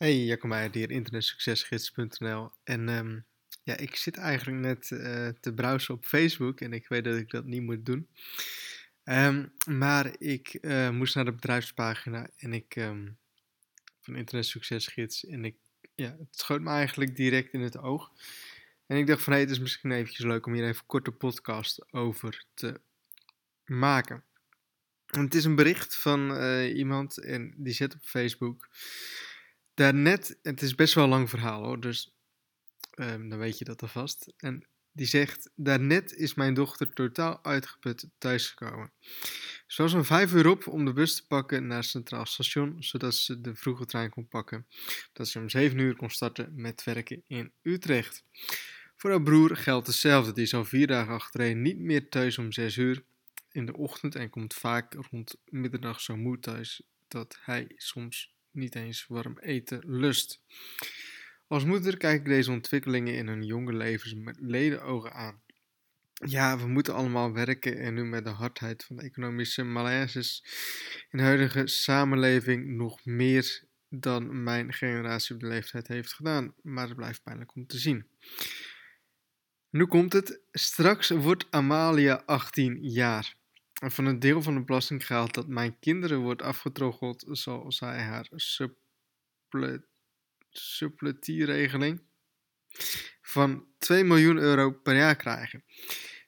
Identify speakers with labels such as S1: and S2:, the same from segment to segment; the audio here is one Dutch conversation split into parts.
S1: Hey, Jacco Meijer hier, internetsuccesgids.nl. En ehm, ja, ik zit eigenlijk net eh, te browsen op Facebook en ik weet dat ik dat niet moet doen. Ehm, maar ik eh, moest naar de bedrijfspagina en ik, um, van Internet Succesgids en ik, ja, het schoot me eigenlijk direct in het oog. En ik dacht van, hé, hey, het is misschien eventjes leuk om hier even een korte podcast over te maken. En het is een bericht van uh, iemand en die zet op Facebook daarnet, het is best wel een lang verhaal hoor, dus um, dan weet je dat alvast. En die zegt, daarnet is mijn dochter totaal uitgeput thuisgekomen. Ze was om vijf uur op om de bus te pakken naar het Centraal Station, zodat ze de vroege trein kon pakken. Dat ze om zeven uur kon starten met werken in Utrecht. Voor haar broer geldt hetzelfde. Die is al vier dagen achtereen niet meer thuis om zes uur in de ochtend en komt vaak rond middernacht zo moe thuis dat hij soms niet eens warm eten lust. Als moeder kijk ik deze ontwikkelingen in hun jonge levens met ledenogen aan. Ja, we moeten allemaal werken en nu met de hardheid van de economische malaises in de huidige samenleving nog meer dan mijn generatie op de leeftijd heeft gedaan. Maar het blijft pijnlijk om te zien. Nu komt het. Straks wordt Amalia 18 jaar van een deel van het belastinggeld dat mijn kinderen wordt afgetroggeld, zal zij haar suppletieregeling van 2 miljoen euro per jaar krijgen.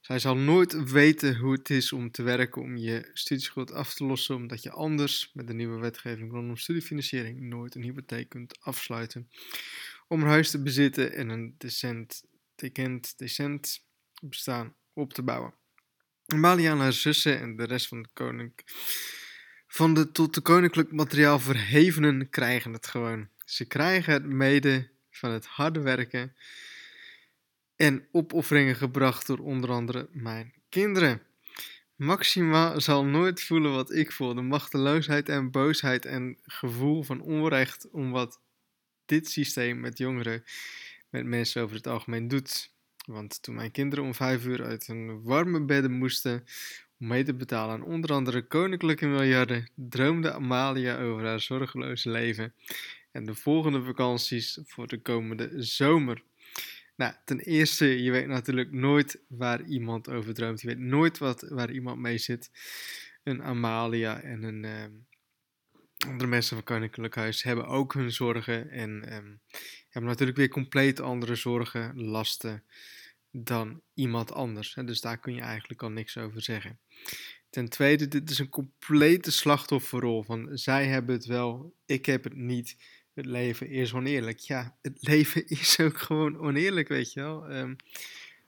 S1: Zij zal nooit weten hoe het is om te werken om je studieschuld af te lossen, omdat je anders met de nieuwe wetgeving rondom studiefinanciering nooit een hypotheek kunt afsluiten om een huis te bezitten en een decent, decent, decent bestaan op te bouwen. Amalia en haar zussen en de rest van de koning van de tot de koninklijk materiaal verhevenen krijgen het gewoon. Ze krijgen het mede van het harde werken en opofferingen gebracht door onder andere mijn kinderen. Maxima zal nooit voelen wat ik voel, de machteloosheid en boosheid en gevoel van onrecht om wat dit systeem met jongeren, met mensen over het algemeen doet. Want toen mijn kinderen om vijf uur uit hun warme bedden moesten om mee te betalen aan onder andere koninklijke miljarden, droomde Amalia over haar zorgeloze leven en de volgende vakanties voor de komende zomer. Nou, ten eerste, je weet natuurlijk nooit waar iemand over droomt. Je weet nooit wat, waar iemand mee zit. Een Amalia en een uh, andere mensen van Koninklijk Huis hebben ook hun zorgen en um, hebben natuurlijk weer compleet andere zorgen, lasten dan iemand anders. Dus daar kun je eigenlijk al niks over zeggen. Ten tweede, dit is een complete slachtofferrol van zij hebben het wel, ik heb het niet. Het leven is oneerlijk. Ja, het leven is ook gewoon oneerlijk, weet je wel. Um,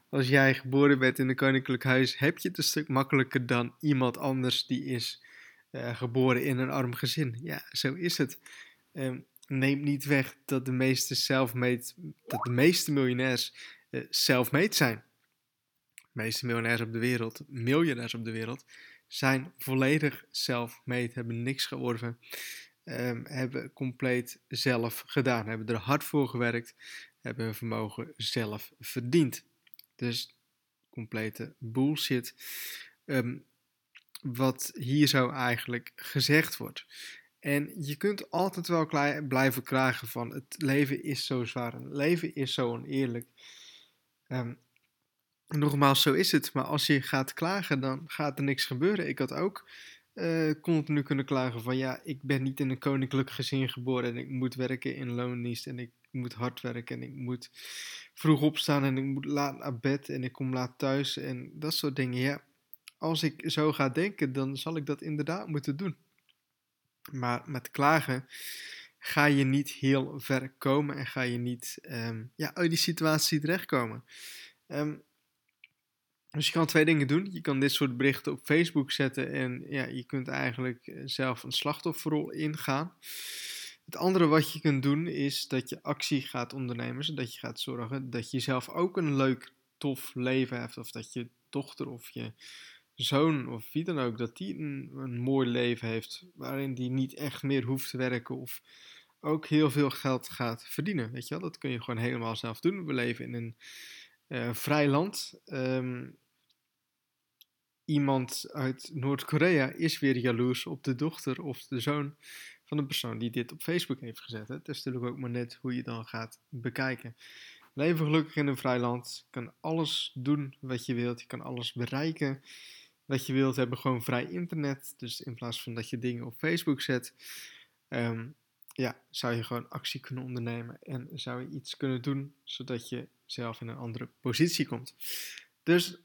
S1: als jij geboren bent in een koninklijk huis, heb je het een stuk makkelijker dan iemand anders die is uh, geboren in een arm gezin. Ja, zo is het. Um, neemt niet weg dat de meeste self-made, dat de meeste miljonairs uh, zijn. De meeste miljonairs op de wereld, miljonairs op de wereld, zijn volledig self-made, hebben niks geworven, um, hebben compleet zelf gedaan, hebben er hard voor gewerkt, hebben hun vermogen zelf verdiend. Dus complete bullshit. Um, wat hier zo eigenlijk gezegd wordt. En je kunt altijd wel blijven klagen van het leven is zo zwaar, het leven is zo oneerlijk. Um, nogmaals, zo is het. Maar als je gaat klagen, dan gaat er niks gebeuren. Ik had ook uh, continu kunnen klagen van ja, ik ben niet in een koninklijk gezin geboren en ik moet werken in loondienst en ik moet hard werken en ik moet vroeg opstaan en ik moet laat naar bed en ik kom laat thuis en dat soort dingen. Ja, als ik zo ga denken, dan zal ik dat inderdaad moeten doen. Maar met klagen ga je niet heel ver komen en ga je niet um, ja, uit die situatie terechtkomen. Um, dus je kan twee dingen doen. Je kan dit soort berichten op Facebook zetten en ja, je kunt eigenlijk eh, zelf een slachtofferrol ingaan. Het andere wat je kunt doen is dat je actie gaat ondernemen, zodat je gaat zorgen dat je zelf ook een leuk, tof leven hebt. Of dat je dochter of je zoon of wie dan ook, dat die een, mooi leven heeft waarin die niet echt meer hoeft te werken of ook heel veel geld gaat verdienen. Weet je wel, dat kun je gewoon helemaal zelf doen. We leven in een uh, vrij land. Um, iemand uit Noord-Korea is weer jaloers op de dochter of de zoon van de persoon die dit op Facebook heeft gezet. Het is natuurlijk ook maar net hoe je dan gaat bekijken. Leven gelukkig in een vrij land. Je kan alles doen wat je wilt. Je kan alles bereiken wat je wilt. Hebben gewoon vrij internet. Dus in plaats van dat je dingen op Facebook zet, ehm, ja, zou je gewoon actie kunnen ondernemen. En zou je iets kunnen doen zodat je zelf in een andere positie komt. Dus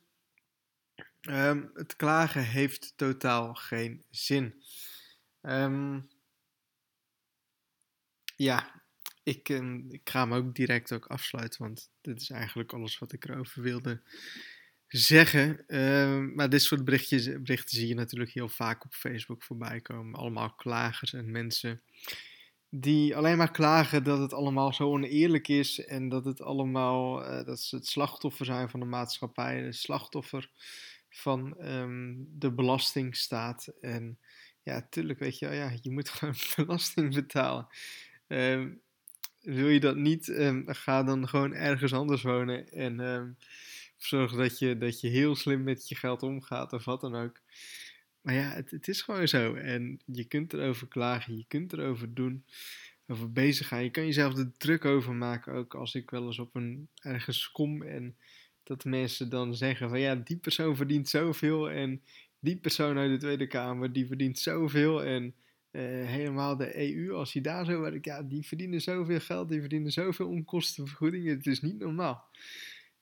S1: ehm, het klagen heeft totaal geen zin. Um, ja, ik, ik ga hem ook direct ook afsluiten, want dit is eigenlijk alles wat ik erover wilde zeggen. Uh, maar dit soort berichtjes, berichten zie je natuurlijk heel vaak op Facebook voorbij komen. Allemaal klagers en mensen die alleen maar klagen dat het allemaal zo oneerlijk is en dat het allemaal, uh, dat ze het slachtoffer zijn van de maatschappij, het slachtoffer van um, de belastingstaat. En ja, tuurlijk, weet je, ja, je moet gewoon belasting betalen. Um, wil je dat niet, ga dan gewoon ergens anders wonen en zorg dat je, dat je heel slim met je geld omgaat of wat dan ook. Maar ja, het, het is gewoon zo. En je kunt erover klagen, je kunt erover doen, over bezig gaan. Je kan jezelf er druk over maken, ook als ik wel eens op een ergens kom en dat mensen dan zeggen van ja, die persoon verdient zoveel en die persoon uit de Tweede Kamer, die verdient zoveel en uh, helemaal de EU, als je daar zo werkt, ja, die verdienen zoveel geld, die verdienen zoveel onkostenvergoedingen, het is niet normaal.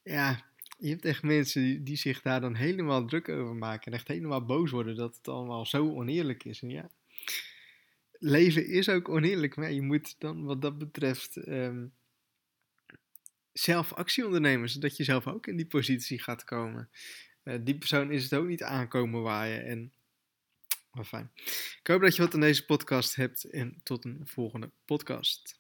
S1: Ja, je hebt echt mensen die, zich daar dan helemaal druk over maken en echt helemaal boos worden dat het allemaal zo oneerlijk is. En ja, leven is ook oneerlijk, maar je moet dan wat dat betreft um, zelf actie ondernemen, zodat je zelf ook in die positie gaat komen. Uh, die persoon is het ook niet aankomen waaien en maar fijn. Ik hoop dat je wat aan deze podcast hebt en tot een volgende podcast.